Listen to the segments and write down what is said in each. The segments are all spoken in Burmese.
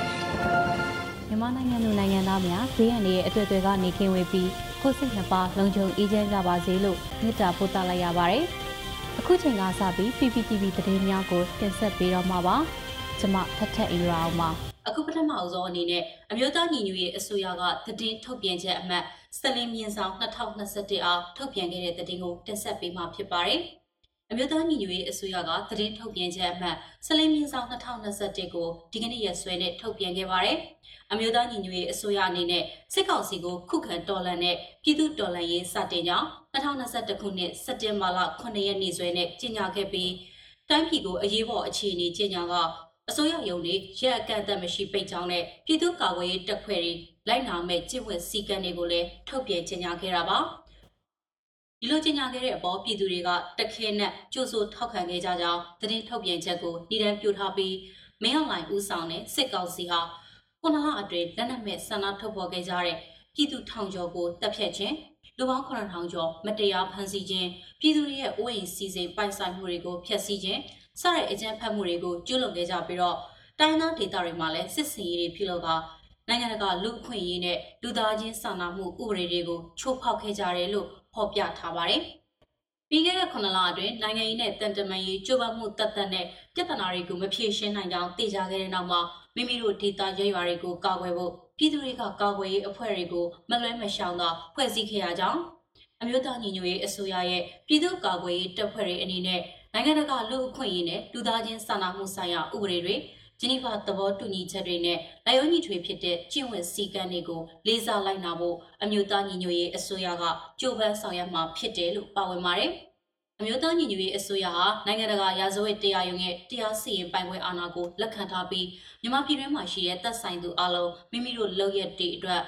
ပြီ မြန်မာနိုင်ငံလူနိုင်ငံသားများဈေးရန်တွေရဲ့အတွေ့အကြုံကနေကင်းဝေးပြီးကိုယ်စိတ်နှစ်ပါးလုံခြုံအေးချမ်းကြပါစေလို့မေတ္တာပို့သလိုက်ရပါတယ်။အခုချိန်ကစပြီး PPTV သတင်းများကိုတင်ဆက်ပေးတော့မှာပါ။ကျွန်မထထအင်ရာအောင်ပါအခုပထမအဆုံးအနေနဲ့အမျိုးသားညီညွတ်ရေးအစိုးရကသတင်းထုတ်ပြန်ချက်အမှတ်စလင်းမြင်းဆောင်2021အားထုတ်ပြန်ခဲ့တဲ့သတင်းကိုတင်ဆက်ပေးမှာဖြစ်ပါတယ်။အမျိုးသားညီညွတ်ရေးအစိုးရကသတင်းထုတ်ပြန်ချက်အမှတ်စလင်းမြင်းဆောင်2021ကိုဒီကနေ့ရက်စွဲနဲ့ထုတ်ပြန်ခဲ့ပါတယ်။ အမျိုးသားညီညွတ်ရေးအစိုးရအနေနဲ့စစ်ကောင်စီကိုခုခံတော်လှန်တဲ့ပြည်သူတော်လှန်ရေးစတင်ကြောင်း2021ခုနှစ်စက်တင်ဘာလ9ရက်နေ့စွဲနဲ့ကြေညာခဲ့ပြီးတိုင်းပြည်ကိုအရေးပေါ်အခြေအနေကြေညာကအစိုးရယုံတွေရက်အကန့်အသတ်မရှိပိတ်ကြောင်းနဲ့ပြည်သူ့ကာကွယ်ရေးတပ်ဖွဲ့တွေလိုက်နာမဲ့ကျင့်ဝတ်စည်းကမ်းတွေကိုလည်းထုတ်ပြန်ကြေညာခဲ့တာပါဒီလိုကြေညာခဲ့တဲ့အပေါ်ပြည်သူတွေကတခဲနဲ့ကြိုးဆိုထောက်ခံခဲ့ကြကြောင်းသတင်းထုတ်ပြန်ချက်ကိုဤတန်းပြထားပြီးမင်းအောင်လှိုင်ဦးဆောင်တဲ့စစ်ကောင်စီဟာ ခုနလအတွင်းလက်နက်မဲ့ဆန္ဒထုတ်ဖော်ခဲ့ကြတဲ့ပြည်သူထောင်ကျော်ကိုတပ်ဖြတ်ခြင်းလူပေါင်း9000ကျော်မတရားဖမ်းဆီးခြင်းပြည်သူတွေရဲ့အိုးအိမ်စီစဉ်ပိုင်ဆိုင်မှုတွေကိုဖျက်ဆီးခြင်းစတဲ့အကြမ်းဖက်မှုတွေကိုကျူးလွန်ခဲ့ကြပြီးတော့တိုင်းသားဒေသတွေမှာလည်းစစ်စင်ရေးတွေပြုလုပ်ကနိုင်ငံတကာလူ့အခွင့်အရေးနဲ့လူသားချင်းစာနာမှုဥပဒေတွေကိုချိုးဖောက်ခဲ့ကြတယ်လို့ဖော်ပြထားပါတယ်။ပြီးခဲ့တဲ့9လအတွင်းနိုင်ငံရေးနဲ့တန်တမာရေးကြိုးပမ်းမှုတတ်တတ်နဲ့ပြဿနာတွေကိုမဖြေရှင်းနိုင်ကြောင်းသိကြခဲ့တဲ့နောက်မှာ မိမိတို့ဒေသရဲရွာတွေကိုကာကွယ်ဖို့ပြည်သူတွေကကာကွယ်ရေးအဖွဲ့တွေကိုမလွဲမရှောင်သာဖွဲ့စည်းခဲ့ရကြောင်းအမျိုးသားညီညွတ်ရေးအစိုးရရဲ့ပြည်သူ့ကာကွယ်ရေးတပ်ဖွဲ့တွေအနေနဲ့နိုင်ငံတကာလူ့အခွင့်အရေးနဲ့လူသားချင်းစာနာမှုဆိုင်ရာဥပဒေတွေဂျနီဗာသဘောတူညီချက်တွေနဲ့လိုက်ရောညီထွေဖြစ်တဲ့ကျင့်ဝတ်စည်းကမ်းတွေကိုလေးစားလိုက်နာဖို့အမျိုးသားညီညွတ်ရေးအစိုးရကကြိုးပမ်းဆောင်ရွက်မှာဖြစ်တယ်လို့ပါဝင်ပါတယ်။ အမျိုးသားညီညွတ်ရေးအစိုးရဟာနိုင်ငံတကာရာဇဝတ်တရားရုံးရဲ့တရားစီရင်ပိုင်ခွင့်အာဏာကိုလက်ခံထားပြီးမြန်မာပြည်တွင်းမှာရှိတဲ့တပ်ဆိုင်သူအလုံးမိမိတို့လုပ်ရက်တွေအတွက်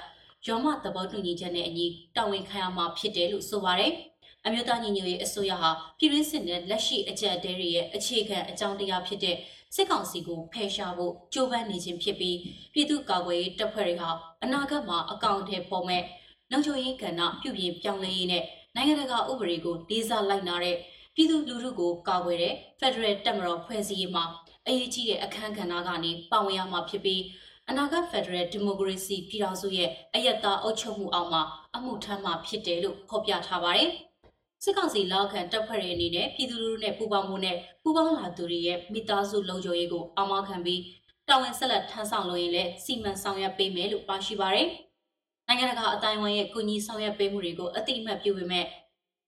ရောမသဘောတူညီချက်နဲ့အညီတာဝန်ခံရမှာဖြစ်တယ်လို့ဆိုပါတယ်။အမျိုးသားညီညွတ်ရေးအစိုးရဟာပြည်တွင်းစစ်နဲ့လက်ရှိအကြက်တဲတွေရဲ့အခြေခံအကြောင်းတရားဖြစ်တဲ့စစ်ကောင်စီကိုဖယ်ရှားဖို့ကြိုးပမ်းနေခြင်းဖြစ်ပြီးပြည်သူ့ကာကွယ်ရေးတပ်ဖွဲ့တွေဟာအနာဂတ်မှာအကောင့်ထဲပေါ်မဲ့လုံခြုံရေးကဏ္ဍပြုပြင်ပြောင်းလဲရေးနဲ့ နိုင်ငံတကာဥပဒေကိုလေးစားလိုက်နာတဲ့ပြည်သူလူထုကိုကာကွယ်တဲ့ Federal တပ်မတော်ဖွဲ့စည်းရေးမှာအရေးကြီးတဲ့အခမ်းကဏ္ဍကနေပါဝင်ရမှာဖြစ်ပြီးအနာဂတ် Federal Democracy ပြည်ထောင်စုရဲ့အယက်သားအုပ်ချုပ်မှုအောက်မှာအမှုထမ်းမှာဖြစ်တယ်လို့ဖော်ပြထားပါတယ်။စစ်ကောင်စီလောက်ခံတပ်ဖွဲ့တွေအနေနဲ့ပြည်သူလူထုနဲ့ပူးပေါင်းမှုနဲ့ပူးပေါင်းလာသူတွေရဲ့မိသားစုလုံခြုံရေးကိုအောင်မခံပြီးတာဝန်ဆက်လက်ထမ်းဆောင်လို့ရင်လည်းစီမံဆောင်ရွက်ပေးမယ်လို့ပါရှိပါတယ်။ နိုင်ငံတကာအတိုင်းအဝိုင်းရဲ့ကုညီဆောင်ရွက်ပေးမှုတွေကိုအတိအမှတ်ပြုပေမဲ့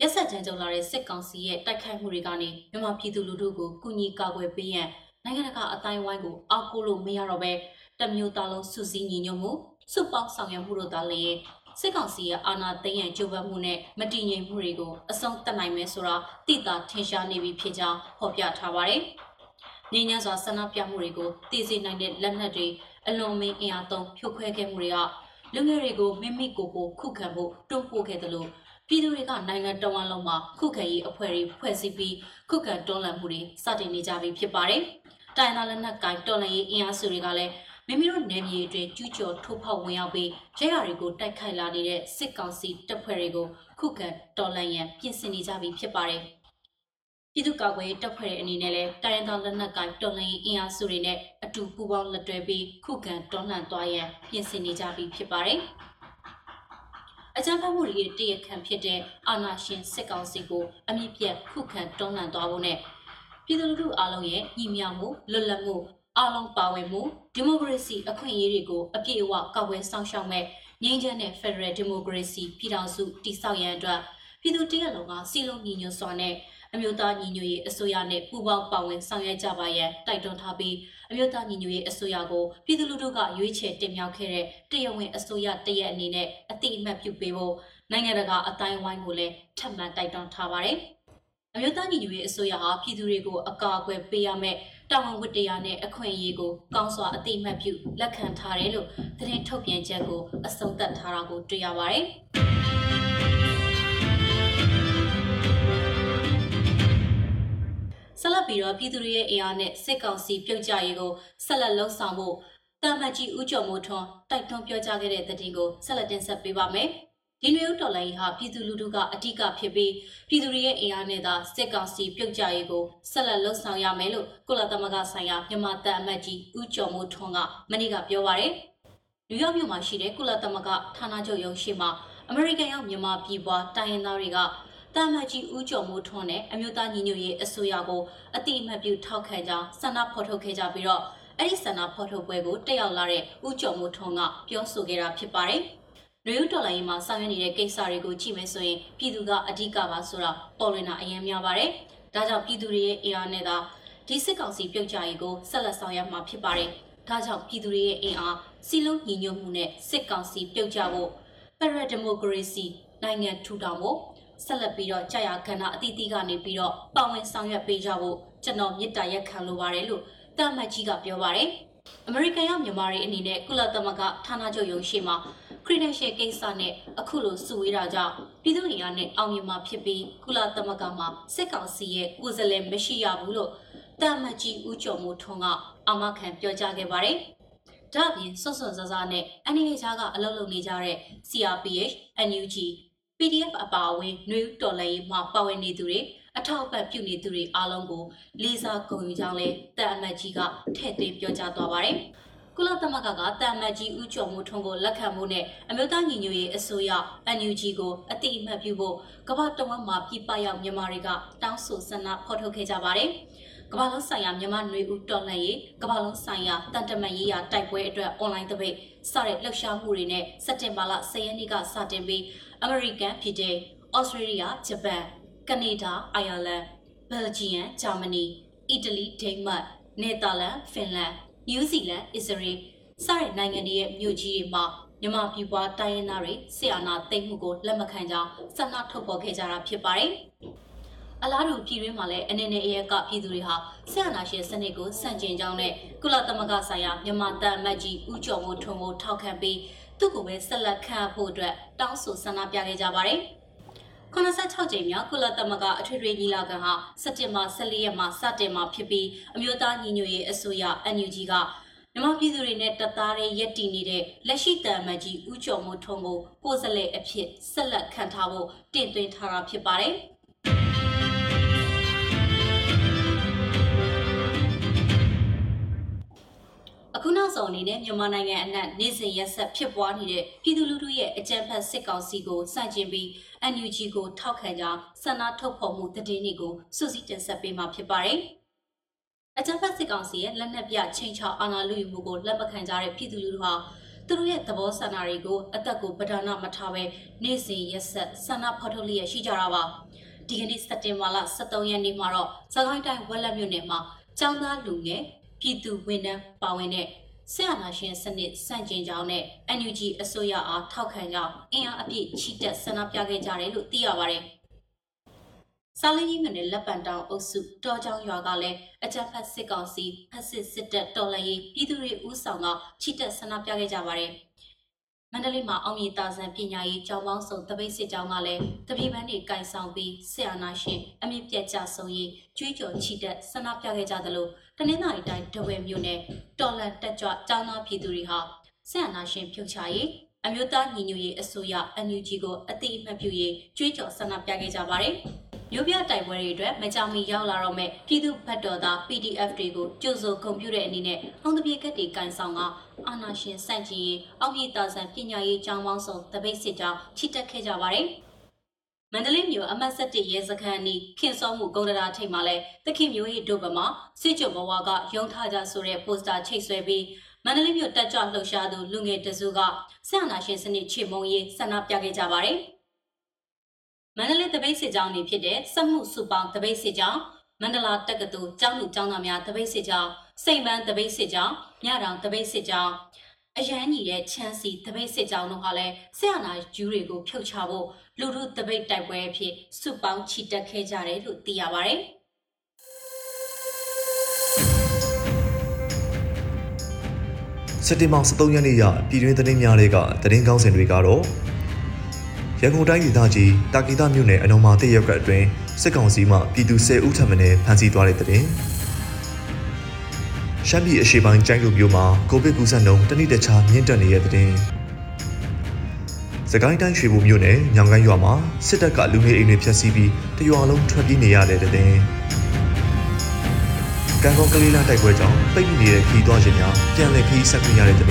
ရက်ဆက်ကြမ်းကြုတ်လာတဲ့စစ်ကောင်စီရဲ့တိုက်ခိုက်မှုတွေကနေမြန်မာပြည်သူလူထုကိုကုညီကာကွယ်ပေးရန်နိုင်ငံတကာအတိုင်းအဝိုင်းကိုအောက်ကိုလို့မရတော့ဘဲတမျိုးသားလုံးစုစည်းညီညွတ်မှုစုပေါင်းဆောင်ရွက်မှုတို့သာလျှင်စစ်ကောင်စီရဲ့အာဏာသိမ်းရန်ကြိုးပမ်းမှုနဲ့မတည်ငြိမ်မှုတွေကိုအဆုံးသတ်နိုင်မယ်ဆိုတာသိသာထင်ရှားနေပြီဖြစ်ကြောင်းဖော်ပြထားပါတယ်။ငြိမ်းချမ်းစွာဆန္ဒပြမှုတွေကိုတည်စေနိုင်တဲ့လက်နက်တွေအလွန်မင်းအင်အားသုံးဖြိုခွဲခဲ့မှုတွေက လူငယ်တွေကိုမိမိကိုယ်ကိုခုခံဖို့တွန်းပို့ခဲ့တယ်လို့ပြည်သူတွေကနိုင်ငံတော်ဝန်လုံးမှာခုခံရေးအဖွဲ့တွေဖွဲ့စည်းပြီးခုခံတွန်းလှန်မှုတွေစတင်နေကြပြီဖြစ်ပါတယ်။တိုင်နာလက်နက်ကိုင်တော်လှန်ရေးအင်အားစုတွေကလည်းမိမိတို့နယ်မြေတွေကျူးကျော်ထိုးဖောက်ဝင်ရောက်ပြီးရဲရတွေကိုတိုက်ခိုက်လာနေတဲ့စစ်ကောင်စီတပ်ဖွဲ့တွေကိုခုခံတော်လှန်ရန်ပြင်ဆင်နေကြပြီဖြစ်ပါတယ်။ ပြည်သူ့ကာကွယ်ရေးတပ်ဖွဲ့တွေအနေနဲ့လည်းတိုင်းရင်းသားလက်နက်ကိုင်တော်လှန်ရေးအင်အားစုတွေနဲ့အတူပူးပေါင်းလက်တွဲပြီးခုခံတော်လှန်သွားရန်ပြင်ဆင်နေကြပြီဖြစ်ပါတယ်။အကြမ်းဖက်မှုတွေရဲ့တရခံဖြစ်တဲ့အာဏာရှင်စစ်ကောင်စီကိုအမြင့်ပြတ်ခုခံတွန်းလှန်သွားဖို့နဲ့ပြည်သူလူထုအားလုံးရဲ့ညီမျှမှုလွတ်လပ်မှုအားလုံးပါဝင်မှုဒီမိုကရေစီအခွင့်အရေးတွေကိုအပြည့်အဝကာကွယ်ဆောင်ရှောက်မဲ့ငြိမ်းချမ်းတဲ့ Federal Democracy ပြည်ထောင်စုတည်ဆောက်ရန်အတွက်ပြည်သူတရက်လုံးကစီလုံးညီညွတ်စွာနဲ့ အမျိုးသားညီညွတ်ရေးအစိုးရနဲ့ပူးပေါင်းပါဝင်ဆောင်ရွက်ကြပါရန်တိုက်တွန်းထားပြီးအမျိုးသားညီညွတ်ရေးအစိုးရကိုပြည်သူလူထုကရွေးချယ်တင်မြှောက်ခဲ့တဲ့တရားဝင်အစိုးရတရက်အနေနဲ့အတိအမှတ်ပြုပေးဖို့နိုင်ငံတကာအတိုင်းအဝိုင်းကိုလည်းထပ်မံတိုက်တွန်းထားပါတယ်။အမျိုးသားညီညွတ်ရေးအစိုးရဟာပြည်သူတွေကိုအကာအကွယ်ပေးရမယ့်တာဝန်ဝတ္တရားနဲ့အခွင့်အရေးကိုကောင်းစွာအတိအမှတ်ပြုလက်ခံထားတယ်လို့သတင်းထုတ်ပြန်ချက်ကိုအဆုံးသတ်ထားတာကိုတွေ့ရပါတယ်။ ဆက်လက်ပြီးတော့ပြည်သူတွေရဲ့အင်အားနဲ့စစ်ကောင်စီပြုတ်ကြရေးကိုဆက်လက်လှုပ်ဆောင်ဖို့တာမတ်ကြီးဦးကျော်မိုးထွန်းတိုက်တွန်းပြောကြားခဲ့တဲ့သတင်းကိုဆက်လက်တင်ဆက်ပေးပါမယ်။ဒီနွေဦးတော်လိုင်းဟာပြည်သူလူထုကအ धिक ဖြစ်ပြီးပြည်သူတွေရဲ့အင်အားနဲ့သာစစ်ကောင်စီပြုတ်ကြရေးကိုဆက်လက်လှုပ်ဆောင်ရမယ်လို့ကုလသမဂ္ဂဆိုင်ရာမြန်မာတပ်အမတ်ကြီးဦးကျော်မိုးထွန်းကမနေ့ကပြောပါရယ်။နယူးယောက်မြို့မှာရှိတဲ့ကုလသမဂ္ဂဌာနချုပ်ရုံးရှိမှာအမေရိကန်ရောက်မြန်မာပြည်ပွားတိုင်းရင်းသားတွေက တာမတ်ကြီးဦးကျော်မိုးထွန်းနဲ့အမျိုးသားညီညွတ်ရေးအစိုးရကိုအတိအမှတ်ပြုထောက်ခံကြောင်းဆန္ဒဖော်ထုတ်ခဲ့ကြပြီးတော့အဲ့ဒီဆန္ဒဖော်ထုတ်ပွဲကိုတက်ရောက်လာတဲ့ဦးကျော်မိုးထွန်းကပြောဆိုခဲ့တာဖြစ်ပါတယ်။နယူးဒေါ်လာရေးမှာဆောင်ရွက်နေတဲ့ကိစ္စတွေကိုကြည့်မယ်ဆိုရင်ပြည်သူကအဓိကပါဆိုတာပေါ်လွင်တာအရင်များပါတယ်။ဒါကြောင့်ပြည်သူတွေရဲ့အင်အားနဲ့သာဒီစစ်ကောင်စီပြုတ်ကြရေးကိုဆက်လက်ဆောင်ရွက်မှာဖြစ်ပါတယ်။ဒါကြောင့်ပြည်သူတွေရဲ့အင်အားစီလုံးညီညွတ်မှုနဲ့စစ်ကောင်စီပြုတ်ကြဖို့ Federal Democracy နိုင်ငံထူထောင်ဖို့ ဆက်လက်ပြီးတော့ကြာရခန္ဓာအသီးသီးကနေပြီးတော့ပါဝင်ဆောင်ရွက်ပေးကြဖို့ကျွန်တော်မေတ္တာရက်ခံလိုပါတယ်လို့တာမတ်ကြီးကပြောပါတယ်။အမေရိကန်ရောက်မြန်မာတွေအနေနဲ့ကုလသမဂ္ဂဌာနချုပ်ရုံးရှိမှာခရီးဒန်ရှယ်ကိစ္စနဲ့အခုလိုစုဝေးတာကြောင့်ပြည်သူ့အင်အားနဲ့အောင်မြင်မှာဖြစ်ပြီးကုလသမဂ္ဂမှာစစ်ကောင်စီရဲ့ကိုယ်စားလှယ်မရှိရဘူးလို့တာမတ်ကြီးဦးကျော်မိုးထွန်းကအာမခံပြောကြားခဲ့ပါတယ်။ဒါ့အပြင်စော့စော့ဇာဇာနဲ့အနေအထားကအလုပ်လုပ်နေကြတဲ့ CRPH, NUG, PDF အပါအဝင်နှွေးတော်လှန်ရေးမှာပါဝင်နေသူတွေအထောက်အပံ့ပြုနေသူတွေအားလုံးကိုလေးစားဂုဏ်ယူကြောင်းလဲတပ်အမတ်ကြီးကထည့်သွင်းပြောကြားသွားပါတယ်။ကုလသမဂ္ဂကတပ်အမတ်ကြီးဦးကျော်မိုးထွန်းကိုလက်ခံဖို့နဲ့အမျိုးသားညီညွတ်ရေးအစိုးရ NUG ကိုအတိအမှတ်ပြုဖို့ကမ္ဘာတဝန်းမှာပြည်ပရောက်မြန်မာတွေကတောင်းဆိုဆန္ဒဖော်ထုတ်ခဲ့ကြပါတယ်။ကမ္ဘာလုံးဆိုင်ရာမြန်မာနွေဦးတော်လှန်ရေးကမ္ဘာလုံးဆိုင်ရာတန်တမန်ရေးရာတိုက်ပွဲအတွက်အွန်လိုင်းတပိတ်စတဲ့လှုပ်ရှားမှုတွေနဲ့စက်တင်ဘာလ10ရက်နေ့ကစတင်ပြီး အမေရိကန်ပြည်ထောင်ဩစတြေးလျဂျပန်ကနေဒါအိုင်ယာလန်ဘယ်ဂျီယံဂျာမနီအီတလီဒိန်းမတ်နယ်သာလန်ဖင်လန်နယူးဇီလန်အစ္စရေးစတဲ့နိုင်ငံတွေရဲ့မြို့ကြီးတွေမှာမြန်မာပြည်ပွားတိုင်းရင်းသားတွေဆီယနာသိမ့်မှုကိုလက်မခံကြောင်းဆန္ဒထုတ်ပေါ်ခဲ့ကြတာဖြစ်ပါတယ်။အလားတူပြည်တွင်းမှာလည်းအနေနဲ့အရကပြည်သူတွေဟာဆီယနာရှင်စနစ်ကိုစန့်ကျင်ကြောင်းနဲ့ကုလသမဂ္ဂဆိုင်ရာမြန်မာတပ်အမတ်ကြီးဦးကျော်မိုးထွန်းကိုထောက်ခံပြီး သူ့ကိုပဲဆက်လက်ခံဖို့အတွက်တောင်းဆိုဆန္ဒပြခဲ့ကြပါတယ်။86ကြိမ်မြောက်ကုလသမဂ္ဂအထွေထွေညီလာခံဟာစက်တင်ဘာ14ရက်မှာစတင်မှာဖြစ်ပြီးအမျိုးသားညီညွတ်ရေးအစိုးရ NUG ကမြန်မာပြည်သူတွေနဲ့တပ်သားတွေရက်တည်နေတဲ့လက်ရှိတံမတ်ကြီးဦးကျော်မိုးထွန်းကိုကိုယ်စားလှယ်အဖြစ်ဆက်လက်ခံထားဖို့တင်သွင်းထားတာဖြစ်ပါတယ်။ အခုနောက်ဆုံးအနေနဲ့မြန်မာနိုင်ငံအနှံ့နေစဉ်ရက်ဆက်ဖြစ်ပွားနေတဲ့ပြည်သူလူထုရဲ့အကြမ်းဖက်စစ်ကောင်စီကိုစန့်ကျင်ပြီး NUG ကိုထောက်ခံကြောင်းဆန္ဒထုတ်ဖော်မှုတည်င်းတွေကိုစုစည်းတင်ဆက်ပေးမှာဖြစ်ပါတယ်။အကြမ်းဖက်စစ်ကောင်စီရဲ့လက်နက်ပြချိန်ချောက်အာဏာလုယူမှုကိုလက်မခံကြတဲ့ပြည်သူလူထုဟာသူတို့ရဲ့သဘောဆန္ဒတွေကိုအသက်ကိုပဓာနာမထားဘဲနေ့စဉ်ရက်ဆက်ဆန္ဒဖော်ထုတ်လျက်ရှိကြတာပါ။ဒီကနေ့စက်တင်ဘာလ23ရက်နေ့မှာတော့စကိုင်းတိုင်းဝက်လက်မြို့နယ်မှာကျောင်းသားလူငယ် ပြည်သူဝန်ထမ်းပါဝင်တဲ့ဆရာနာရှင်စနစ်စန့်ကျင်ကြောင်းနဲ့ NUG အစိုးရအားထောက်ခံကြောင်းအင်အားအပြည့်ချီတက်ဆန္ဒပြခဲ့ကြတယ်လို့သိရပါတယ်။စာလင်းကြီးမြို့နယ်လက်ပံတောင်အုပ်စုတော်ချောင်းရွာကလည်းအကြမ်းဖက်စစ်ကောင်စီဖက်စစ်စစ်တပ်တော်လှန်ရေးပြည်သူတွေဦးဆောင်ကချီတက်ဆန္ဒပြခဲ့ကြပါတယ်။မ န္တလေးမှာအောင်မြေတာဆန်ပညာရေးကျောင်းပေါင်းစုံတပိတ်စစ်ကျောင်းကလည်းတပိပန်းတွေကင်ဆောင်ပြီးဆရာနာရှင်အမြင့်ပြတ်ကြဆုံးရေးကြွေးကြော်ချီတက်ဆန္ဒပြခဲ့ကြသလိုတနင်္လာရီတိုင်းဒဝဲမြို့နယ်တော်လန်တက်ကြွကျောင်းသားပြည်သူတွေဟာဆရာနာရှင်ဖြုတ်ချရေး အမျိုးသားညီညွတ်ရေးအစိုးရ NUG ကိုအတိအမှတ်ပြုရေးကြွေးကြော်ဆန္ဒပြခဲ့ကြပါတယ်။မြို့ပြတိုက်ပွဲတွေအတွက်မကြောင်မီရောက်လာတော့မဲ့ပြည်သူဘက်တော်သား PDF တွေကိုကြိုးစိုးဂုဏ်ပြုတဲ့အနေနဲ့အောင်းတပြေကက်တီကန်ဆောင်ကအာနာရှင်စန့်ကျင်ရေးအောက်ပြည်တာဆန်ပညာရေးကျောင်းပေါင်းစုံတပိတ်စစ်ကြောင်းချစ်တက်ခဲ့ကြပါတယ်။မန္တလေးမြို့အမှတ်7ရဲစခန်းနီးခင်စောမှုဂုံဒရာထိပ်မှာလဲတခင်မျိုးဟိဒုဗမှာစစ်ကြုံဘဝကရုံထားကြဆိုတဲ့ပိုစတာချိတ်ဆွဲပြီး မန္တလေးမြို့တက်ကြွလှုပ်ရှားသူလူငယ်တစုကဆန္ဒရှင်စနစ်ချေမုံရေးဆန္ဒပြခဲ့ကြပါတယ်။မန္တလေးတပိတ်စစ်ကြောင်းနေဖြစ်တဲ့စက်မှုစုပေါင်းတပိတ်စစ်ကြောင်းမန္တလာတက္ကသိုလ်ကျောင်းသူကျောင်းသားများတပိတ်စစ်ကြောင်းစိန်ပန်းတပိတ်စစ်ကြောင်းမြတောင်တပိတ်စစ်ကြောင်းအရန်ကြီးတဲ့ချမ်းစီတပိတ်စစ်ကြောင်းတို့ဟာလည်းဆရာနာဂျူးတွေကိုဖြုတ်ချဖို့လူထုတပိတ်တိုက်ပွဲအဖြစ်စုပေါင်းချီတက်ခဲ့ကြတယ်လို့သိရပါတ စက်တင်ဘာ23ရက်နေ့ရပြည်တွင်းသတင်းများတွေကသတင်းကောင်းစင်တွေကတော့ရန်ကုန်တိုင်းဒေသကြီးတာကီတာမြို့နယ်အနော်မာတိရပ်ကွက်အတွင်းစစ်ကောင်စီမှပြည်သူ10ဦးထပ်မံဖမ်းဆီးသွားတဲ့တဲ့ရှမ်းပြည်အရှေ့ပိုင်းကျိုင်းလူမျိုးမှာကိုဗစ်ကူးစက်နှုန်းတနည်းတခြားမြင့်တက်နေတဲ့တဲ့စကိုင်းတိုင်းရွှေဘိုမြို့နယ်ညောင်ကိုင်းရွာမှာစစ်တပ်ကလူနေအိမ်တွေဖျက်ဆီးပြီးတရွာလုံးထွက်ပြေးနေရတဲ့တဲ့ ကံကောကလေးလာတိုက်ပွဲကြောင့်ပိတ်မိနေတဲ့ခီးသွားခြင်းများပြန်လည်ခီးဆက်ခွင့်ရတဲ့တဲ့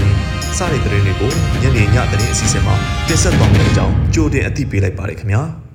စတဲ့တဲ့တွေကိုညနေညတဲ့အစီအစဉ်မှာတင်ဆက်သွားမယ့်အကြောင်းကြိုတင်အသိပေးလိုက်ပါတယ်ခင်ဗျာ။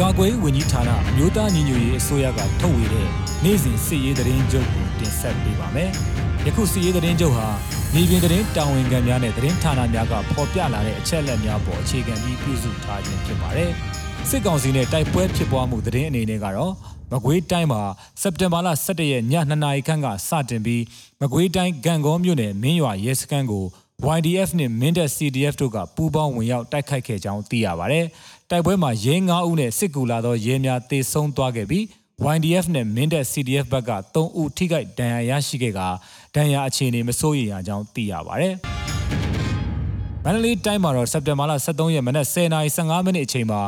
ကာကွယ်ဝင်ကြီးဌာနအမျိုးသားညီညွတ်ရေးအစိုးရကထုတ်ဝေတဲ့နေ့စဉ်စစ်ရေးသတင်းချုပ်ကိုတင်ဆက်ပေးပါမယ်။ယခုစစ်ရေးသတင်းချုပ်ဟာ နေပြည်သတင်းတာဝန်ခံများနဲ့သတင်းဌာနများကဖော်ပြလာတဲ့အချက်အလက်များပေါ်အခြေခံပြီးပြုစုထားခြင်းဖြစ်ပါတယ်။စစ်ကောင်စီနဲ့တိုက်ပွဲဖြစ်ပွားမှုသတင်းအနေနဲ့ကတော့မကွေးတိုင်းမှာစက်တင်ဘာလ17ရက်ည2နာရီခန့်ကစတင်ပြီးမကွေးတိုင်းဂံကောမြို့နယ်မင်းရွာရဲစခန်းကို YDF နဲ့ Mindet CDF တို့ကပူးပေါင်းဝင်ရောက်တိုက်ခိုက်ခဲ့ကြောင်းသိရပါဗျ။တိုက်ပွဲမှာရဲ9ဦးနဲ့စစ်ကူလာသောရဲများတေဆုံးသွားခဲ့ပြီး YDF နဲ့ Mindet CDF ဘက်က3ဦးထိခိုက်ဒဏ်ရာရရှိခဲ့က ဒဏ်ရာအခြေအနေမစိုးရိမ်ရကြောင်းသိရပါဗျ။မန္တလေးတိုင်းမှာတော့စက်တင်ဘာလ23ရက်မနက်10:15မိနစ်အချိန်မှာ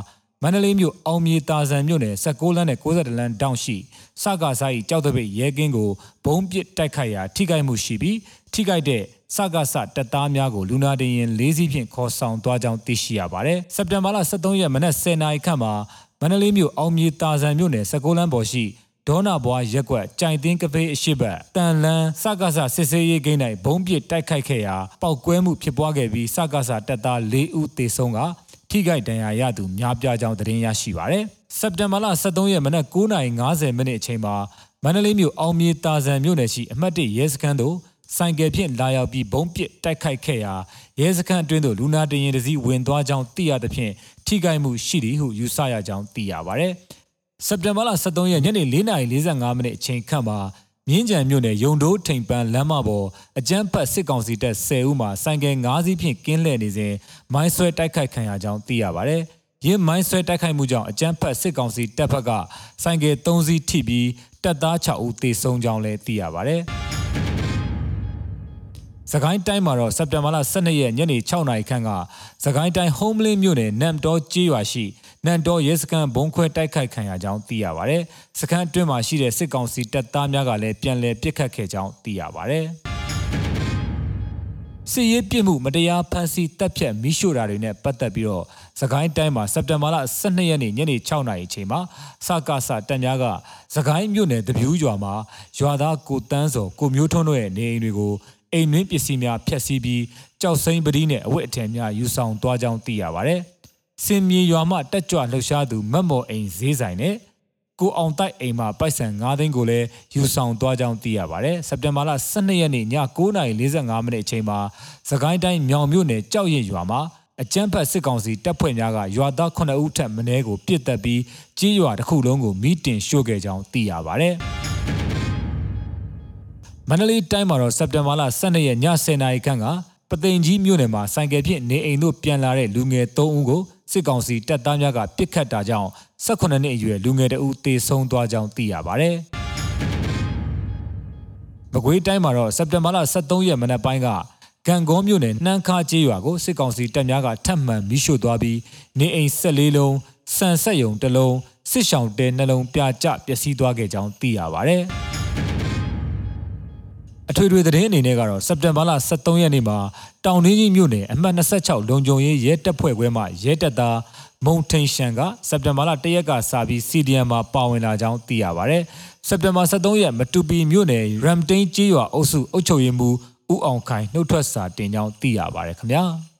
မန္တလေးမြို့အောင်မြေတာဆန်မြို့နယ်16လမ်းနဲ့62လမ်းတောင်ရှိစကားဆိုင်ကြောက်တဲ့ပိတ်ရဲကင်းကိုဘုံပစ်တိုက်ခိုက်ရာထိခိုက်မှုရှိပြီးထိခိုက်တဲ့စကားဆတပ်သားများကိုလူနာတင်ရင်၄စီးဖြင့်ခေါ်ဆောင်သွားကြောင်းသိရှိရပါတယ်။စက်တင်ဘာလ23ရက်မနက်10:00နာရီခန့်မှာမန္တလေးမြို့အောင်မြေတာဆန်မြို့နယ်16လမ်းပေါ်ရှိ ဒေါနာဘွားရက်ကွက်ကြိုင်တင်းကဖေးအရှိတ်တန်လန်းစကားဆစစ်စေးရေးဂိမ်း၌ဘုံပစ်တိုက်ခိုက်ခဲ့ရာပောက်ကွဲမှုဖြစ်ပွားခဲ့ပြီးစကားဆတပ်သား၄ဦးသေဆုံးကထိခိုက်ဒဏ်ရာရသူများပြားကြောင်းသတင်းရရှိပါရယ်။စက်တင်ဘာလ23ရက်မနက်9:50မိနစ်အချိန်မှာမန္တလေးမြို့အောင်မြေတာဆန်မြို့နယ်ရှိအမှတ်၁ရဲစခန်းသို့ဆိုင်ကယ်ဖြင့်လာရောက်ပြီးဘုံပစ်တိုက်ခိုက်ခဲ့ရာရဲစခန်းအတွင်းသို့လူနာတင်ရင်တစည်းဝင်သွားကြောင်းသိရသဖြင့်ထိခိုက်မှုရှိသည်ဟုယူဆရကြောင်းသိရပါဗျ။ စက်တင်ဘာလ23ရက်ညနေ4:45မိနစ်အချိန်ခန့်မှာမြင်းကြံမြို့နယ်ရုံတိုးထိန်ပန်းလမ်းမပေါ်အကြမ်းဖက်စစ်ကောင်စီတပ်10ဦးမှဆိုင်ကယ်9စီးဖြင့်ကင်းလှည့်နေစဉ်မိုင်းဆွဲတိုက်ခိုက်ခံရကြောင်းသိရပါဗျ။ရင်းမိုင်းဆွဲတိုက်ခိုက်မှုကြောင့်အကြမ်းဖက်စစ်ကောင်စီတပ်ဖက်ကဆိုင်ကယ်3စီးထိပြီးတပ်သား6ဦးသေဆုံးကြောင်းလည်းသိရပါဗျ။စကိုင်းတိုင်းမှာတော့စက်တင်ဘာလ12ရက်ညနေ6နာရီခန့်ကစကိုင်းတိုင်းဟုံးမလင်းမြို့နယ်နမ်တော်ကျေးရွာရှိ နမ်တော်ရဲစခန်းဘုံခွဲတိုက်ခိုက်ခံရကြောင်းသိရပါဗျ။စခန်းအတွင်းမှာရှိတဲ့စစ်ကောင်စီတပ်သားများကလည်းပြန်လည်ပစ်ခတ်ခဲ့ကြောင်းသိရပါဗျ။စစ်ရေးပြစ်မှုမတရားဖမ်းဆီးတပ်ဖြတ်မိရှို့တာတွေနဲ့ပတ်သက်ပြီးတော့စကိုင်းတိုင်းမှာစက်တင်ဘာလ12ရက်နေ့ညနေ6နာရီအချိန်မှာစကားစတပ်များကစကိုင်းမြို့နယ်တပြူးရွာမှာရွာသားကိုတန်းစောကိုမျိုးထွန်းတို့ရဲ့နေအိမ်တွေကိုအိမ်နှင်းပစ္စည်းများဖျက်ဆီးပြီးကြောက်စိမ့်ပတိနဲ့အဝတ်အထည်များယူဆောင်သွားကြောင်းသိရပါဗျ။ စင်မြေရွာမှတက်ကြွလှုပ်ရှားသူမတ်မော်အိမ်ဈေးဆိုင်နဲ့ကိုအောင်တိုက်အိမ်မှာပိုက်ဆံ9သိန်းကိုလည်းယူဆောင်သွားကြောင်းသိရပါတယ်။စက်တင်ဘာလ12ရက်နေ့ည9:45မိနစ်အချိန်မှာစကိုင်းတိုင်းမြောင်မြို့နယ်ကြောက်ရည်ရွာမှာအကြမ်းဖက်စစ်ကောင်စီတပ်ဖွဲ့များကရွာသား9ဦးထက်မနည်းကိုပြစ်တက်ပြီးကြီးရွာတစ်ခုလုံးကိုမိတင်ရှို့ခဲ့ကြောင်းသိရပါတယ်။မန္တလေးတိုင်းမှာတော့စက်တင်ဘာလ12ရက်ည10:00နာရီခန့်ကပသိမ်ကြီးမြို့နယ်မှာဆိုင်ကယ်ဖြင့်နေအိမ်တို့ပြန်လာတဲ့လူငယ်3ဦးကို စစ်ကောင်စီတပ်သားများကပစ်ခတ်တာကြောင့်18နှစ်အရွယ်လူငယ်တဦးတေဆုံးသွားကြောင်းသိရပါဗျ။မကွေးတိုင်းမှာတော့စက်တင်ဘာလ23ရက်မနက်ပိုင်းကကံကောမြို့နယ်နှမ်းခါကျေးရွာကိုစစ်ကောင်စီတပ်များကထပ်မံမိရှို့သွားပြီးနေအိမ်14လုံးစံဆက်ယုံတစ်လုံးစစ်ဆောင်တဲနှလုံးပြကျပျက်စီးသွားခဲ့ကြောင်းသိရပါဗျ။မ အထွေထွေသတင်းအနေနဲ့ကတော့စက်တင်ဘာလ23ရက်နေ့မှာတောင်ရင်းကြီးမြို့နယ်အမှတ်26လုံခြုံရေးရဲတပ်ဖွဲ့ခွဲမှရဲတပ်သားမုံထိန်ရှန်ကစက်တင်ဘာလ1ရက်ကစပြီး CDM မှာပါဝင်လာကြောင်းသိရပါဗျ။စက်တင်ဘာ23ရက်မတူပီမြို့နယ်ရမ်တိန်ကျေးရွာအုပ်စုအုပ်ချုပ်ရေးမှူးဦးအောင်ခိုင်နှုတ်ထွက်စာတင်ကြောင်းသိရပါဗျခင်ဗျာ။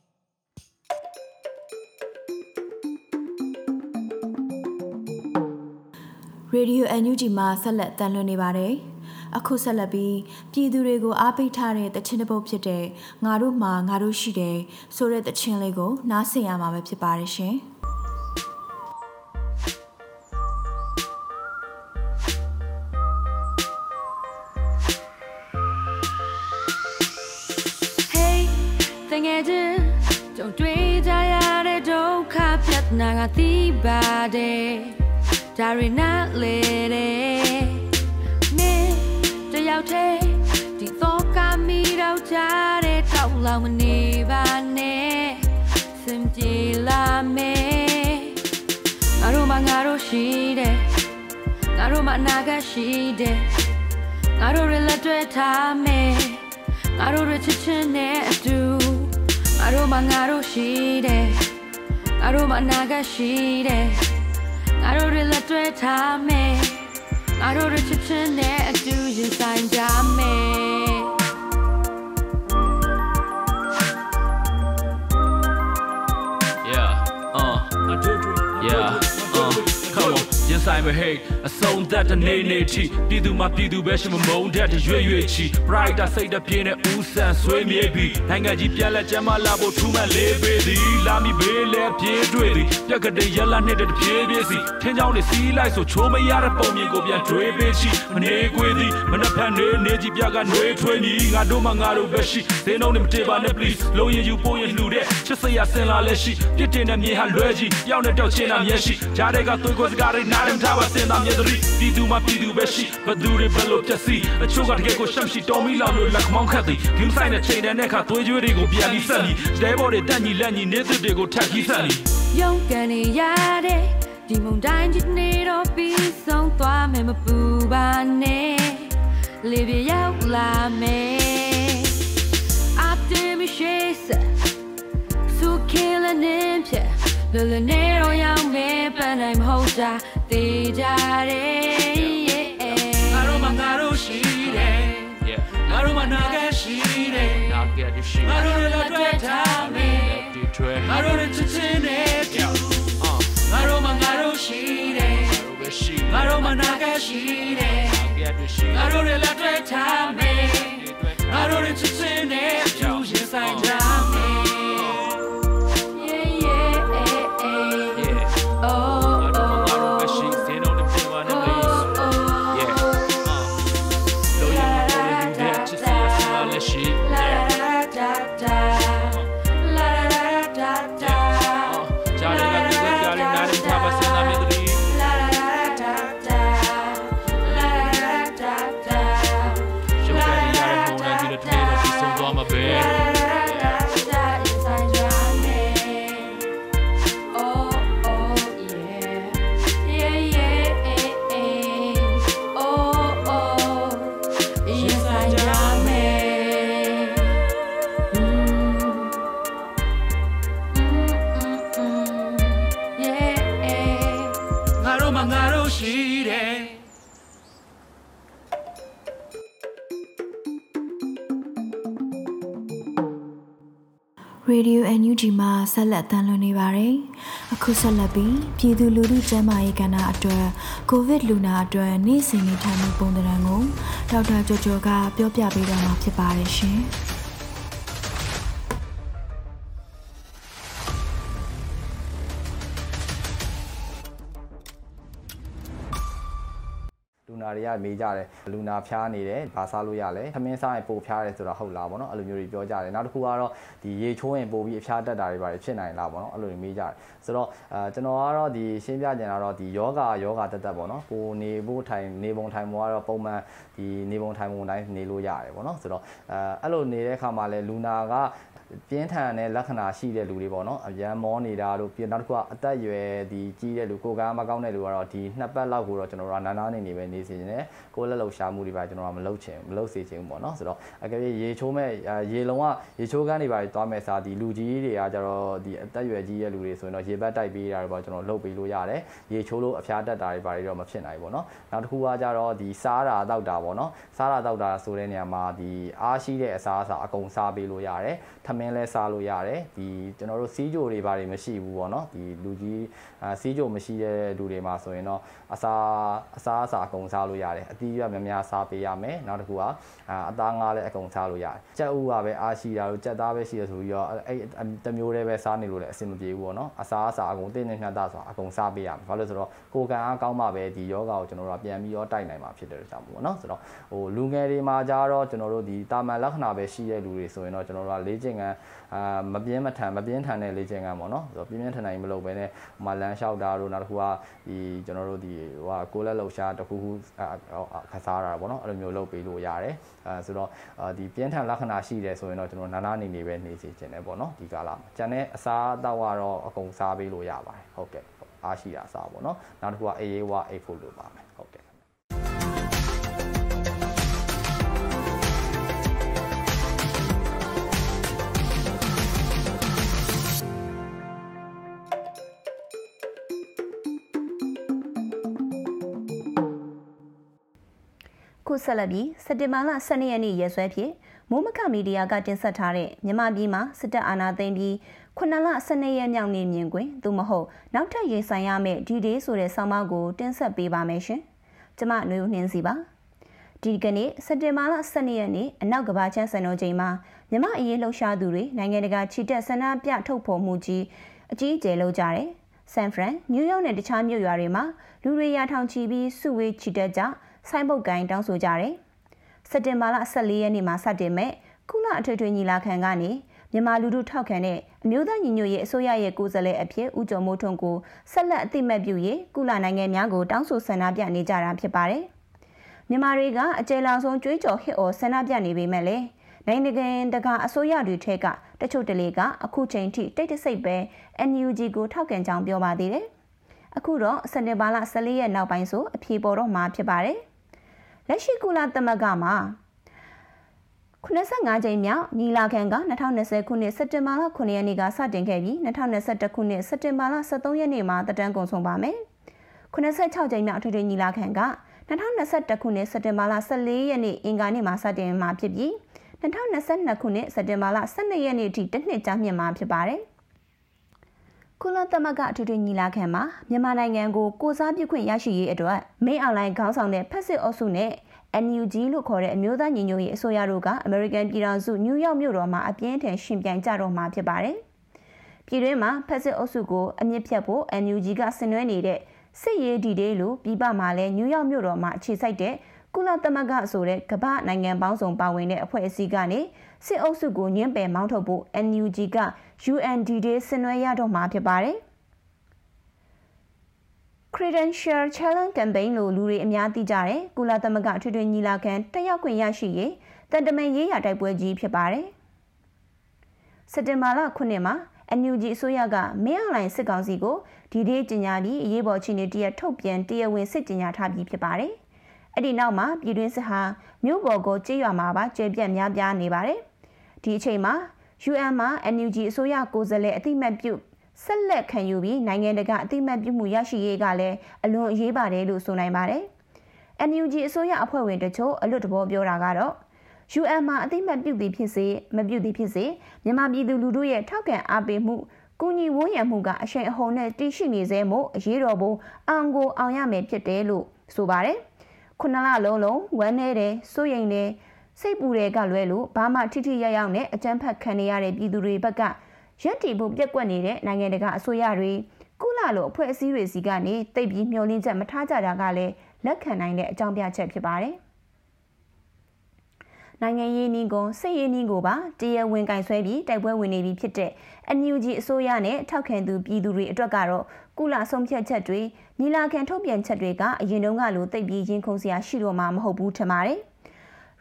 Radio NUG မှာဆက်လက်တန်လွှင့်နေပါတယ်။ အခုဆက်လက်ပြီးပြည်သူတွေကိုအားပေးထားတဲ့တခြင်းတစ်ပုတ်ဖြစ်တဲ့ငါတို့မှာငါတို့ရှိတယ်ဆိုတဲ့တခြင်းလေးကိုနားဆင်ရမှာပဲဖြစ်ပါတယ်ရှင်။ Hey တငယ်ချင်းကြုံတွေ့ကြရတဲ့ဒုက္ခပြဿနာကသိပါတယ်ဒါရီနာလေတဲ့မင်း တယောက်တည်းဒီတော့ကမီတော့ကြတဲ့တောက်လောင်မနေပါနဲ့စင်ပြေလာမယ်ငါတို့မှငါတို့ရှိတယ်ငါတို့မှအနာဂတ်ရှိတယ်ငါတို့တွေလက်တွေ့ထားမယ်ငါတို့တွေချစ်ချင်းနဲ့အတူငါတို့မှငါတို့ရှိတယ်ငါတို့မှအနာဂတ်ရှိတယ်ငါတို့တွေလက်တွေ့ထားမယ် ငါတို့တွေချစ်ချင်းနဲ့အတူရင်ဆိုင်ကြမယ် Yeah, uh, yeah, uh, come on, yes I'm a hate အဆုံးသက်တဲ့နေနေချီပြည်သူမှာပြည်သူပဲရှိမမုန်းတဲ့တရွေ့ရွေ့ချီ brighter စိတ်တပြင်းနဲ့ဦးဆန်ဆွေးမြေပြီးနိုင်ငံကြီးပြန်လက်ကျမ်းမလာဖို့ထူးမှန်လေးပေးသည်လာမီဘေးလဲပြေးတွေ့သည်ပြက်ကတဲ့ရလာနဲ့တပြေးပြေးစီထင်းချောင်းတွေစီးလိုက်ဆိုချိုးမရတဲ့ပုံမြင်ကိုပြန်တွေးပေးချီမနေခွေသည်မနှက်ဖက်နေနေကြီးပြကနှွေးထွေးနီငါတို့မှငါတို့ပဲရှိသင်းလုံးနဲ့မတေပါနဲ့ please လုံးရင်ယူပို့ရင်လှူတဲ့ချစ်စရာစင်လာလက်ရှိပြစ်တင်တဲ့မြေဟာလွဲကြီးပြောင်းနဲ့တောက်ချင်းတာမျက်ရှိဂျားတဲ့ကသွေးကိုစကားတွေနားရင်ထားပါစင်သားမျက်သတိပြည်သူမှပြည်သူပဲရှိဘသူတွေဘယ်လိုပြက်စီအချို့ကတကယ်ကိုရှမ်းရှိတော်မီလောင်လို့လက်မောင်းခတ်သည်ဂိမ်းဆိုင်တဲ့ချိန်တဲ့အခါသွေးကြွေးတွေကိုပြန်ပြီးဆက်ပြီးတဲဘော်တွေတက်ညီလက်ညီနေသူတွေကိုထပ်ပြီးဆက်ပြီးယုံကန်နေရတဲ့ဒီမုန်တိုင်းကြီးနေတော့ပြီးဆုံးသွားမယ်မပူပါနဲ့လေပြရောက်လာမယ်အတင်းမရှိစစုခေ လနေပြလလနေတော့ရောက်မယ်ပန်းနိုင်မဟုတ်တာတေးကြတယ်ငါတို့မှငါတို့ရှိတယ်ငါတို့မှနာခဲ့ရှိတယ်နာခဲ့ရှိငါတို့လည်းတွေ့ထားမယ်ဒီထွဲငါတို့လည်းချစ်ချင်းနဲ့တူငါတို့မှငါတို့ရှိတယ်ငါတို့မှနာခဲ့ရှိတယ်ငါတို့လည်းတွေ့ထားမယ်ငါတို့လည်းချစ်ချင်းနဲ့ တို့မှငါတို့ရှိတယ်ရေဒီယို NUG မှာဆက်လက်တန်လွှင့်နေပါတယ်။အခုဆက်လက်ပြီးပြည်သူလူထုကျန်းမာရေးကဏ္ဍအတွက်ကိုဗစ်လူနာအတွက်နေ့စဉ်နေထိုင်မှုပုံသဏ္ဍာန်ကိုဒေါက်တာကျော်ကျော်ကပြောပြပေးတော့မှာဖြစ်ပါတယ်ရှင်။ တွေကမေးကြတယ်လူနာဖျားနေတယ်ဘာစားလို့ရလဲသမင်းစားရင်ပိုဖျားတယ်ဆိုတာဟုတ်လားဗောနော်အဲ့လိုမျိုးတွေပြောကြတယ်နောက်တစ်ခုကတော့ဒီရေချိုးရင်ပိုပြီးအဖျားတက်တာတွေပါတယ်ဖြစ်နိုင်လားဗောနော်အဲ့လိုတွေမေးကြတယ်ဆိုတော့အဲကျွန်တော်ကတော့ဒီရှင်းပြကြင်တာတော့ဒီယောဂယောဂတက်တက်ဗောနော်ကိုနေဖို့ထိုင်နေပုံထိုင်ပုံကတော့ပုံမှန်ဒီနေပုံထိုင်ပုံတိုင်းနေလို့ရတယ်ဗောနော်ဆိုတော့အဲအဲ့လိုနေတဲ့အခါမှာလဲလူနာက ပြင်းထန်တဲ့လက္ခဏာရှိတဲ့လူတွေပေါ့နော်အရန်မောနေတာတို့ပြီးနောက်တစ်ခုကအသက်အရွယ်ဒီကြီးတဲ့လူကိုကားမကောင်းတဲ့လူကတော့ဒီနှစ်ပတ်လောက်ကိုတော့ကျွန်တော်တို့ကနားနားနေနေပဲနေစီနေတယ်ကိုလက်လောက်ရှာမှုတွေပါကျွန်တော်ကမလုပ်ချင်မလုပ်စေချင်ဘူးပေါ့နော်ဆိုတော့အကယ်၍ရေချိုးမဲ့ရေလုံးဝရေချိုးကန်းတွေပါသွားမဲ့စားဒီလူကြီးတွေကကျတော့ဒီအသက်အရွယ်ကြီးတဲ့လူတွေဆိုရင်တော့ရေဘတ်တိုက်ပေးတာတွေပေါ့ကျွန်တော်လုပ်ပေးလို့ရတယ်ရေချိုးလို့အဖျားတက်တာတွေပါတွေတော့မဖြစ်နိုင်ဘူးပေါ့နော်နောက်တစ်ခုကကျတော့ဒီစားတာတောက်တာပေါ့နော်စားတာတောက်တာဆိုတဲ့နေရာမှာဒီအားရှိတဲ့အစားအစာအကုန်စားပေးလို့ရတယ်ထမင်းလဲစားလို့ရတယ်ဒီကျွန်တော်တို့စီးကြိုတွေဘာတွေမရှိဘူးပေါ့နော်ဒီလူကြီးစီးကြိုမရှိတဲ့လူတွေမှာဆိုရင်တော့အစာအစာအစာအကုန်စားလို့ရတယ်အသီးရများများစားပေးရမယ်နောက်တစ်ခုကအသားငါးလည်းအကုန်စားလို့ရတယ်ကြက်ဥကပဲအားရှိတာတို့ကြက်သားပဲရှိရဆိုပြီးတော့အဲ့တမျိုးတည်းပဲစားနေလို့လည်းအဆင်မပြေဘူးပေါ့နော်အစာအစာအကုန်တင်းနေညှက်တာဆိုတာအကုန်စားပေးရမယ်ဘာလို့ဆိုတော့ကိုယ်ကံအားကောင်းမှပဲဒီယောဂါကိုကျွန်တော်တို့ကပြန်ပြီးတော့တိုက်နိုင်မှာဖြစ်တယ်ကြောင့်ပေါ့နော်ဆိုတော့ဟိုလူငယ်တွေမှာကြတော့ကျွန်တော်တို့ဒီတာမန်လက္ခဏာပဲရှိတဲ့လူတွေဆိုရင်တော့ကျွန်တော်တို့ကလေ့ကျင့်ခန်းအာမပြင်းမထန်မပြင်းထန်တဲ့လေ့ကျင့်ခန်းပေါ့နော်ဆိုတော့ပြင်းပြင်းထန်ထန်မလုပ်ဘဲနဲ့ဟိုမှာလမ်းလျှောက်တာတို့နောက်တစ်ခုကဒီကျွန်တော်တို့ဒီဟိုကကိုလက်လှုပ်ရှားတစ်ခုခုခစားတာပေါ့နော်အဲ့လိုမျိုးလုပ်ပေးလို့ရတယ်အဲဆိုတော့ဒီပြင်းထန်လက္ခဏာရှိတယ်ဆိုရင်တော့ကျွန်တော်နာနာနေနေပဲနေစီခြင်းတယ်ပေါ့နော်ဒီကာလမှာကျန်တဲ့အစားအသောက်ကတော့အကုန်စားပေးလို့ရပါတယ်ဟုတ်ကဲ့အားရှိတာစားပေါ့နော်နောက်တစ်ခုကအေးရေးဝအိတ်ဖို့လိုပါမယ် ဆက်လက်ပြီးစက်တင်ဘာလ12ရက်နေ့ရက်စွဲဖြင့်မိုးမခမီဒီယာကတင်ဆက်ထားတဲ့မြန်မာပြည်မှာစစ်တပ်အာဏာသိမ်းပြီးခုနလ12ရက်မြောက်နေ့မြင်ကွင်းသို့မဟုတ်နောက်ထပ်ရေးဆိုင်ရမယ့်ဒီဒေးဆိုတဲ့ဆောင်းပါးကိုတင်ဆက်ပေးပါမယ်ရှင်။ကျမຫນွေဦးနှင်းစီပါ။ဒီကနေ့စက်တင်ဘာလ12ရက်နေ့အနောက်ကဘာချမ်းစံတော်ချိန်မှာမြမအရေးလှုပ်ရှားသူတွေနိုင်ငံတကာချီတက်ဆန္ဒပြထုတ်ဖော်မှုကြီးအကြီးအကျယ်လုပ်ကြတယ်။ဆန်ဖရန်နယူးယောက်နဲ့တခြားမြို့ရွာတွေမှာလူတွေရာထောင်ချီပြီးစုဝေးချီတက်ကြ ဆိုင်းပုတ်ကိုင်းတောင်းဆိုကြတယ်။စက်တင်ဘာလ14ရက်နေ့မှာစတင်မဲ့ကုလအထွေထွေညီလာခံကနေမြန်မာလူထုထောက်ခံတဲ့အမျိုးသားညီညွတ်ရေးအစိုးရရဲ့ကိုယ်စားလှယ်အဖြစ်ဦးကျော်မိုးထွန်းကိုဆက်လက်အသိမှတ်ပြုရေးကုလနိုင်ငံများကိုတောင်းဆိုဆန္ဒပြနေကြတာဖြစ်ပါတယ်။မြန်မာတွေကအကျယ်လောင်ဆုံးကြွေးကြော်ဟစ်အော်ဆန္ဒပြနေပေမဲ့လည်းနိုင်ငံတကာအစိုးရတွေထက်ကတချို့တလေကအခုချိန်ထိတိတ်တဆိတ်ပဲ NUG ကိုထောက်ခံကြောင်းပြောပါသေးတယ်။အခုတော့စက်တင်ဘာလ14ရက်နောက်ပိုင်းဆိုအဖြေပေါ်တော့မှာဖြစ်ပါတယ်။ လက်ရှိကုလသမဂ္ဂမှာ85ကြိမ်မြောက်ညီလာခံက2020ခုနှစ်စက်တင်ဘာလ9ရက်နေ့ကစတင်ခဲ့ပြီး2021ခုနှစ်စက်တင်ဘာလ23ရက်နေ့မှာတက်တန်းကုန်ဆုံးပါမယ်။86ကြိမ်မြောက်အထွေထွေညီလာခံက2021ခုနှစ်စက်တင်ဘာလ14ရက်နေ့အင်္ဂါနေ့မှာစတင်မှာဖြစ်ပြီး2022ခုနှစ်စက်တင်ဘာလ12ရက်နေ့အထိတစ်နှစ်ကြာမြင့်မှာဖြစ်ပါတယ်။ ကုလသမဂ္ဂအထွေထွေညီလာခံမှာမြန်မာနိုင်ငံကိုကိုစားပြုခွင့်ရရှိရေးအတွက်မိအွန်လိုင်းခေါင်းဆောင်တဲ့ဖက်စစ်အုပ်စုနဲ့ NUG လို့ခေါ်တဲ့အမျိုးသားညီညွတ်ရေးအစိုးရတို့ကအမေရိကန်ပြည်ထောင်စုနယူးယောက်မြို့တော်မှာအပြင်းထန်ရှင်ပြိုင်ကြတော့မှာဖြစ်ပါတယ်။ပြည်တွင်းမှာဖက်စစ်အုပ်စုကိုအမြင့်ဖြတ်ဖို့ NUG ကဆင်နွှဲနေတဲ့စစ်ရေးဒီဒေးလို့ပြည်ပမှာလည်းနယူးယောက်မြို့တော်မှာအခြေစိုက်တဲ့ကုလသမဂ္ဂဆိုတဲ့ကမ္ဘာနိုင်ငံပေါင်းစုံပါဝင်တဲ့အဖွဲ့အစည်းကနေစစ်အုပ်စုကိုညှင်းပယ်မောင်းထုတ်ဖို့ NUG က UNDD ဆင်နွှဲရတော့မှာဖြစ်ပါတယ်။ Credential Challenge Campaign လို့လူတွေအများသိကြတယ်။ကုလသမဂ္ဂထွေထွေညီလာခံတက်ရောက်ခွင့်ရရှိရေးတန်တမန်ရေးရာတိုက်ပွဲကြီးဖြစ်ပါတယ်။စက်တင်ဘာလ9မှာ NUG အစိုးရကမင်းအောင်လှိုင်စစ်ကောင်စီကိုဒီဒေးကျညာပြီးအရေးပေါ်ချီနေတရထုတ်ပြန်တရားဝင်စစ်ကျညာထားပြီးဖြစ်ပါတယ်။အဲ့ဒီနောက်မှာပြည်တွင်းစစ်ဟာမြို့ပေါ်ကိုကြေးရွာမှာပါကျေပြက်များပြားနေပါတယ်။ဒီအချိန်မှာ UN မှာ NUG အစိုးရကိုယ်စားလှယ်အသိမှတ်ပြုဆက်လက်ခံယူပြီးနိုင်ငံတကာအသိမှတ်ပြုမှုရရှိရေးကလည်းအလွန်အရေးပါတယ်လို့ဆိုနိုင်ပါတယ်။ NUG အစိုးရအဖွဲ့ဝင်တချို့အလွတ်တဘောပြောတာကတော့ UN မှာအသိမှတ်ပြုသည်ဖြစ်စေမပြုသည်ဖြစ်စေမြန်မာပြည်သူလူထုရဲ့ထောက်ခံအားပေးမှုကူညီဝန်းရံမှုကအရှိန်အဟုန်နဲ့တည်ရှိနေစေမို့အရေးတော်ပုံအောင်ကိုအောင်ရမယ်ဖြစ်တယ်လို့ဆိုပါတယ်။ခုနလလုံးလုံးဝမ်းနေတယ်စိုးရိမ်တယ် စိတ်ပူတယ်ကလွဲလို့ဘာမှထိထိရောက်ရောက်နဲ့အကြမ်းဖက်ခံနေရတဲ့ပြည်သူတွေဘက်ကရက်တီဖို့ပြက်ကွက်နေတဲ့နိုင်ငံတကာအစိုးရတွေကုလလိုအဖွဲ့အစည်းတွေစီကနေတိတ်ပြီးမျှော်လင့်ချက်မထားကြတာကလည်းလက်ခံနိုင်တဲ့အကြောင်းပြချက်ဖြစ်ပါတယ်။နိုင်ငံရေးနည်းကိုစစ်ရေးနည်းကိုပါတရားဝင်ကင်ဆွဲပြီးတိုက်ပွဲဝင်နေပြီဖြစ်တဲ့ NUG အစိုးရနဲ့ထောက်ခံသူပြည်သူတွေအတွက်ကတော့ကုလဆုံးဖြတ်ချက်တွေညီလာခံထုတ်ပြန်ချက်တွေကအရင်တုန်းကလိုတိတ်ပြီးရင်ခုန်စရာရှိတော့မှာမဟုတ်ဘူးထင်ပါတယ်။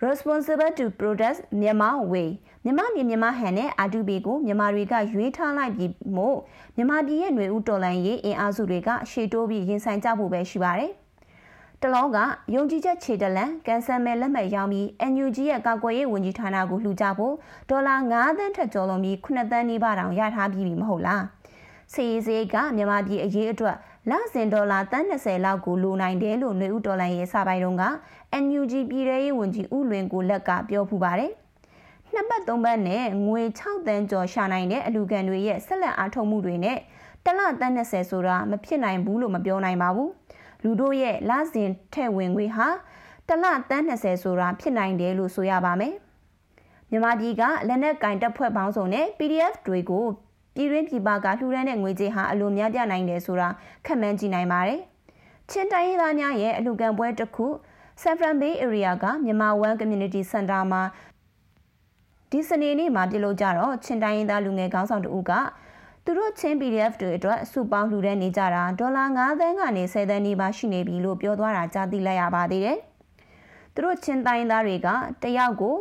responsible to protest မြန်မာ way မြန်မာပြည်မြန်မာဟန်နဲ့ R2B ကိုမြန်မာတွေကရွေးထားလိုက်ပြီးမို့မြန်မာပြည်ရဲ့ຫນွေဦးတော်လန်ရေးအင်အားစုတွေကရှေ့တိုးပြီးရင်ဆိုင်ကြဖို့ပဲရှိပါတယ်။တလောကယုံကြည်ချက်ခြေတလန်ကန်ဆယ်မဲလက်မှတ်ရောင်းပြီး NUG ရဲ့ကာကွယ်ရေးဝန်ကြီးဌာနကိုလှူကြဖို့ဒေါ်လာ9သန်းထက်ကျော်လွန်ပြီး9သန်းနီးပါးတောင်ရထားပြီးပြီမဟုတ်လား။စီရေးစေးကမြန်မာပြည်အရေးအတွက် လစဉ်ဒေါ်လာတန်း20လောက်ကိုလိုနိုင်တယ်လို့ຫນွေဦးဒေါ်လာရဲ့စာပိုင်တုန်းက NUG ပြည်ထောင်ရေးဝန်ကြီးဦးလွင်ကိုလက်ကပြောဖူးပါတယ်။နှစ်ပတ်သုံးပတ်နဲ့ငွေ6တန်းကျော်ရှာနိုင်တဲ့အလူကန်တွေရဲ့ဆက်လက်အားထုတ်မှုတွေနဲ့တလတန်း20ဆိုတာမဖြစ်နိုင်ဘူးလို့မပြောနိုင်ပါဘူး။လူတို့ရဲ့လစဉ်ထဲ့ဝင်ငွေဟာတလတန်း20ဆိုတာဖြစ်နိုင်တယ်လို့ဆိုရပါမယ်။မြန်မာပြည်ကလက်နက်ကင်တပ်ဖွဲ့ပေါင်းစုံနဲ့ PDF တွေကို ပြည်တွင်းပြည်ပကလှူဒန်းတဲ့ငွေကြေးဟာအလိုများပြနိုင်တယ်ဆိုတာခက်မှန်းကြည့်နိုင်ပါတယ်။ချင်းတိုင်းရင်းသားများရဲ့အလှူခံပွဲတစ်ခု Saffron Bay Area ကမြန်မာ One Community Center မှာဒီစနေနေ့မှာပြုလုပ်ကြတော့ချင်းတိုင်းရင်းသားလူငယ်ခေါင်းဆောင်တို့ကသူတို့ချင်း PDF တွေအတွက်စုပေါင်းလှူဒန်းနေကြတာဒေါ်လာ9သန်းကနေ10သန်းနီးပါးရှိနေပြီလို့ပြောသွားတာကြားသိလိုက်ရပါသေးတယ်။သူတို့ချင်းတိုင်းသားတွေကတယောက်ကို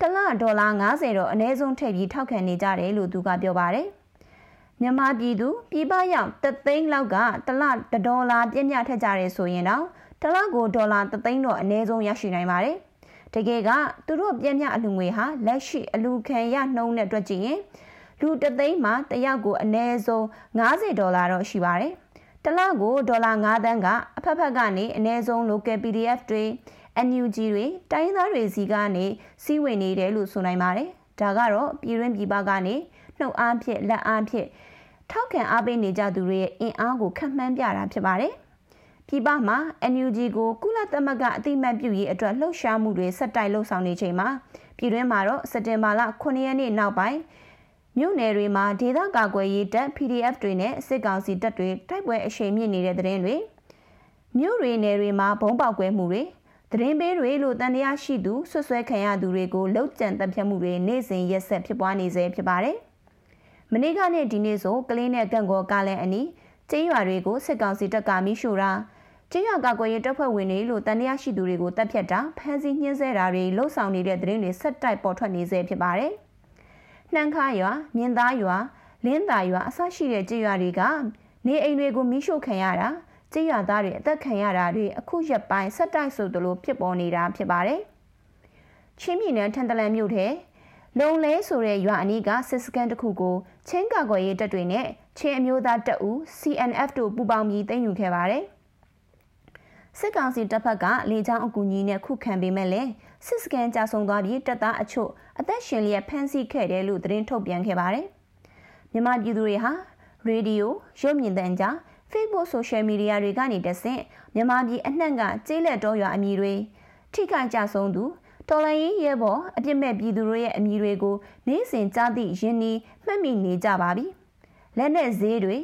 တလဒေါ်လာ90တော့အနည်းဆုံးထည့်ပြီးထောက်ခံနေကြတယ်လို့သူကပြောပါတယ်။ မြန်မာပြည်သူပြည်ပရောက်တသိန်းလောက်ကတလဒေါ်လာပြည့်မြထက်ကြရဲဆိုရင်တော့တလကိုဒေါ်လာတသိန်းတော့အနည်းဆုံးရရှိနိုင်ပါတယ်။တကယ်ကသူတို့ပြည့်မြအလူငွေဟာလက်ရှိအလူခံရနှုံးတဲ့အတွက်ကြည့်ရင်လူတသိန်းမှာတယောက်ကိုအနည်းဆုံး90ဒေါ်လာတော့ရှိပါတယ်။တလကိုဒေါ်လာ9သန်းကအဖက်ဖက်ကနေအနည်းဆုံး local PDF တွေ NUG တွေတိုင်းသားတွေစီကနေစီးဝင်နေတယ်လို့ဆိုနိုင်ပါတယ်။ဒါကတော့ပြည်တွင်းပြည်ပကနေနှုတ်အားဖြင့်လက်အားဖြင့် ထောက်ခံအားပေးနေကြသူတွေရဲ့အင်အားကိုခန့်မှန်းပြတာဖြစ်ပါတယ်။ပြည်ပမှာ NUG ကိုကုလသမဂ္ဂအသိမှတ်ပြုရေးအတွက်လှုပ်ရှားမှုတွေဆက်တိုက်လှုပ်ဆောင်နေချိန်မှာပြည်တွင်းမှာတော့စက်တင်ဘာလ9ရက်နေ့နောက်ပိုင်းမြို့နယ်တွေမှာဒေသကာကွယ်ရေးတပ် PDF တွေနဲ့စစ်ကောင်စီတပ်တွေတိုက်ပွဲအရှိန်မြင့်နေတဲ့တဲ့တွေမြို့တွေနယ်တွေမှာဘုံပေါက်ကွဲမှုတွေသတင်းပေးတွေလို့တန်တရားရှိသူဆွဆွဲခံရသူတွေကိုလှုပ်ကြံတပ်ဖြတ်မှုတွေနေ့စဉ်ရက်ဆက်ဖြစ်ပွားနေစေဖြစ်ပါတယ်။ မနေ့ကနဲ့ဒီနေ့ဆိုကလေးနဲ့ကန့်ကောကားလန်အနီးကျေးရွာတွေကိုစစ်ကောင်စီတပ်ကမိရှို့တာကျေးရွာကာကွယ်ရေးတပ်ဖွဲ့ဝင်တွေလို့တန်တရားရှိသူတွေကိုတပ်ဖြတ်တာဖမ်းဆီးညှင်းဆဲတာတွေလှုပ်ဆောင်နေတဲ့သတင်းတွေဆက်တိုက်ပေါ်ထွက်နေစေဖြစ်ပါတယ်။နှမ်းခါရွာမြင်းသားရွာလင်းသာရွာအစရှိတဲ့ကျေးရွာတွေကနေအိမ်တွေကိုမိရှို့ခံရတာကျေးရွာသားတွေအသက်ခံရတာတွေအခုရက်ပိုင်းဆက်တိုက်ဆိုသလိုဖြစ်ပေါ်နေတာဖြစ်ပါတယ်။ချင်းပြည်နယ်ထန်တလန်မြို့ထဲ လုံလဲဆိုတဲ့ရွာအနီးကစစ်စကန်တစ်ခုကိုချင်းကာကွယ်ရေးတပ်တွေနဲ့ချင်းအမျိုးသားတပ်ဦး CNF တို့ပူးပေါင်းပြီးသိမ်းယူခဲ့ပါတယ်။စစ်ကောင်စီတပ်ဖက်ကလေကြောင်းအကူအညီနဲ့ခုခံပေးမဲ့လဲစစ်စကန်ကြဆုံသွားပြီးတပ်သားအချို့အသက်ရှင်လျက်ဖမ်းဆီးခဲ့တယ်လို့သတင်းထုတ်ပြန်ခဲ့ပါတယ်။မြန်မာပြည်သူတွေဟာရေဒီယိုရုပ်မြင်သံကြား Facebook Social Media တွေကနေတဆင့်မြန်မာပြည်အနှံ့ကကျေးလက်တော်ရွာအမည်တွေထိခိုက်ကြဆုံးသူ တော်လိုင်းရေးရဲဘော်အပြစ်မဲ့ပြည်သူတို့ရဲ့အမည်တွေကိုနေ့စဉ်ကြားသည့်ရင်းနှီးမှတ်မိနေကြပါပြီ။လက်နဲ့ဈေးတွေ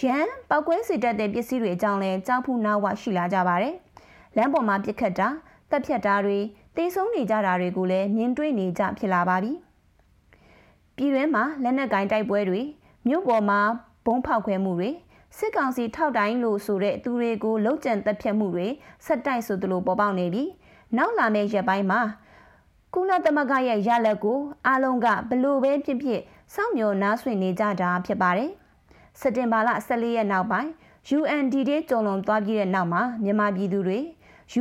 ရန်ပောက်ကွဲစီတတ်တဲ့ပစ္စည်းတွေအကြောင်းလဲကြောက်ဖူးနာဝရှိလာကြပါတယ်။လမ်းပေါ်မှာပြစ်ခတ်တာတက်ဖြတ်တာတွေတေဆုံးနေကြတာတွေကိုလည်းမြင်တွေ့နေကြဖြစ်လာပါပြီ။ပြည်တွင်းမှာလက်နက်ကင်တိုက်ပွဲတွေမြို့ပေါ်မှာဘုံဖောက်ခွဲမှုတွေစစ်ကောင်စီထောက်တိုင်းလို့ဆိုတဲ့သူတွေကိုလုံခြံတက်ဖြတ်မှုတွေဆက်တိုက်ဆိုသလိုပေါ်ပေါက်နေပြီးနောက်လာမယ့်ရက်ပိုင်းမှာ ကုလသမဂ္ဂရဲ့ရလက်ကိုအားလုံးကဘလို့ပဲဖြစ်ဖြစ်စောင့်မျှော်နားဆွင့်နေကြတာဖြစ်ပါတယ်။စက်တင်ဘာလ14ရက်နောက်ပိုင်း UNDD ကြုံလွန်သွားပြီးတဲ့နောက်မှာမြန်မာပြည်သူတွေ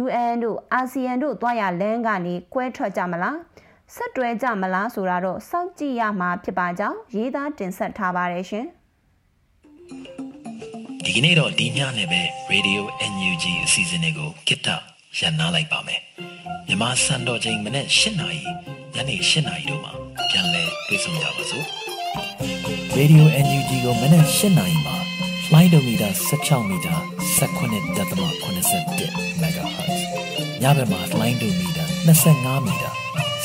UN တို့အာဆီယံတို့တွားရလမ်းကနေကွဲထွက်ကြမလားဆက်တွဲကြမလားဆိုတာတော့စောင့်ကြည့်ရမှာဖြစ်ပါကြောင်းရေးသားတင်ဆက်ထားပါတယ်ရှင်ဒီကနေ့တော့ဒီညနေပဲ Radio NUG အစီအစဉ်လေးကိုကိတ္တ ရန်နာလိုက်ပါမယ်မြမစံတော်ချိန်မနေ့၈နာရီညနေ၈နာရီတို့မှာပြန်လည်တွေ့ဆုံကြပါစို့ Radio NUG ကိုမနေ့၈နာရီမှာ flight meter 16 meter 19.87 MHz ညဘက်မှာ flight meter 25 meter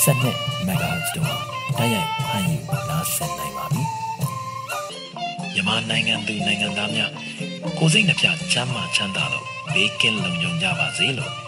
12 MHz တို့မှာတိုက်ရိုက်ဖမ်းယူနားဆင်နိုင်ပါပြီမြန်မာနိုင်ငံသူနိုင်ငံသားများကိုစိတ်နှပြချမ်းမာချမ်းသာလို့ဘေးကင်းလုံခြုံကြပါစေလို့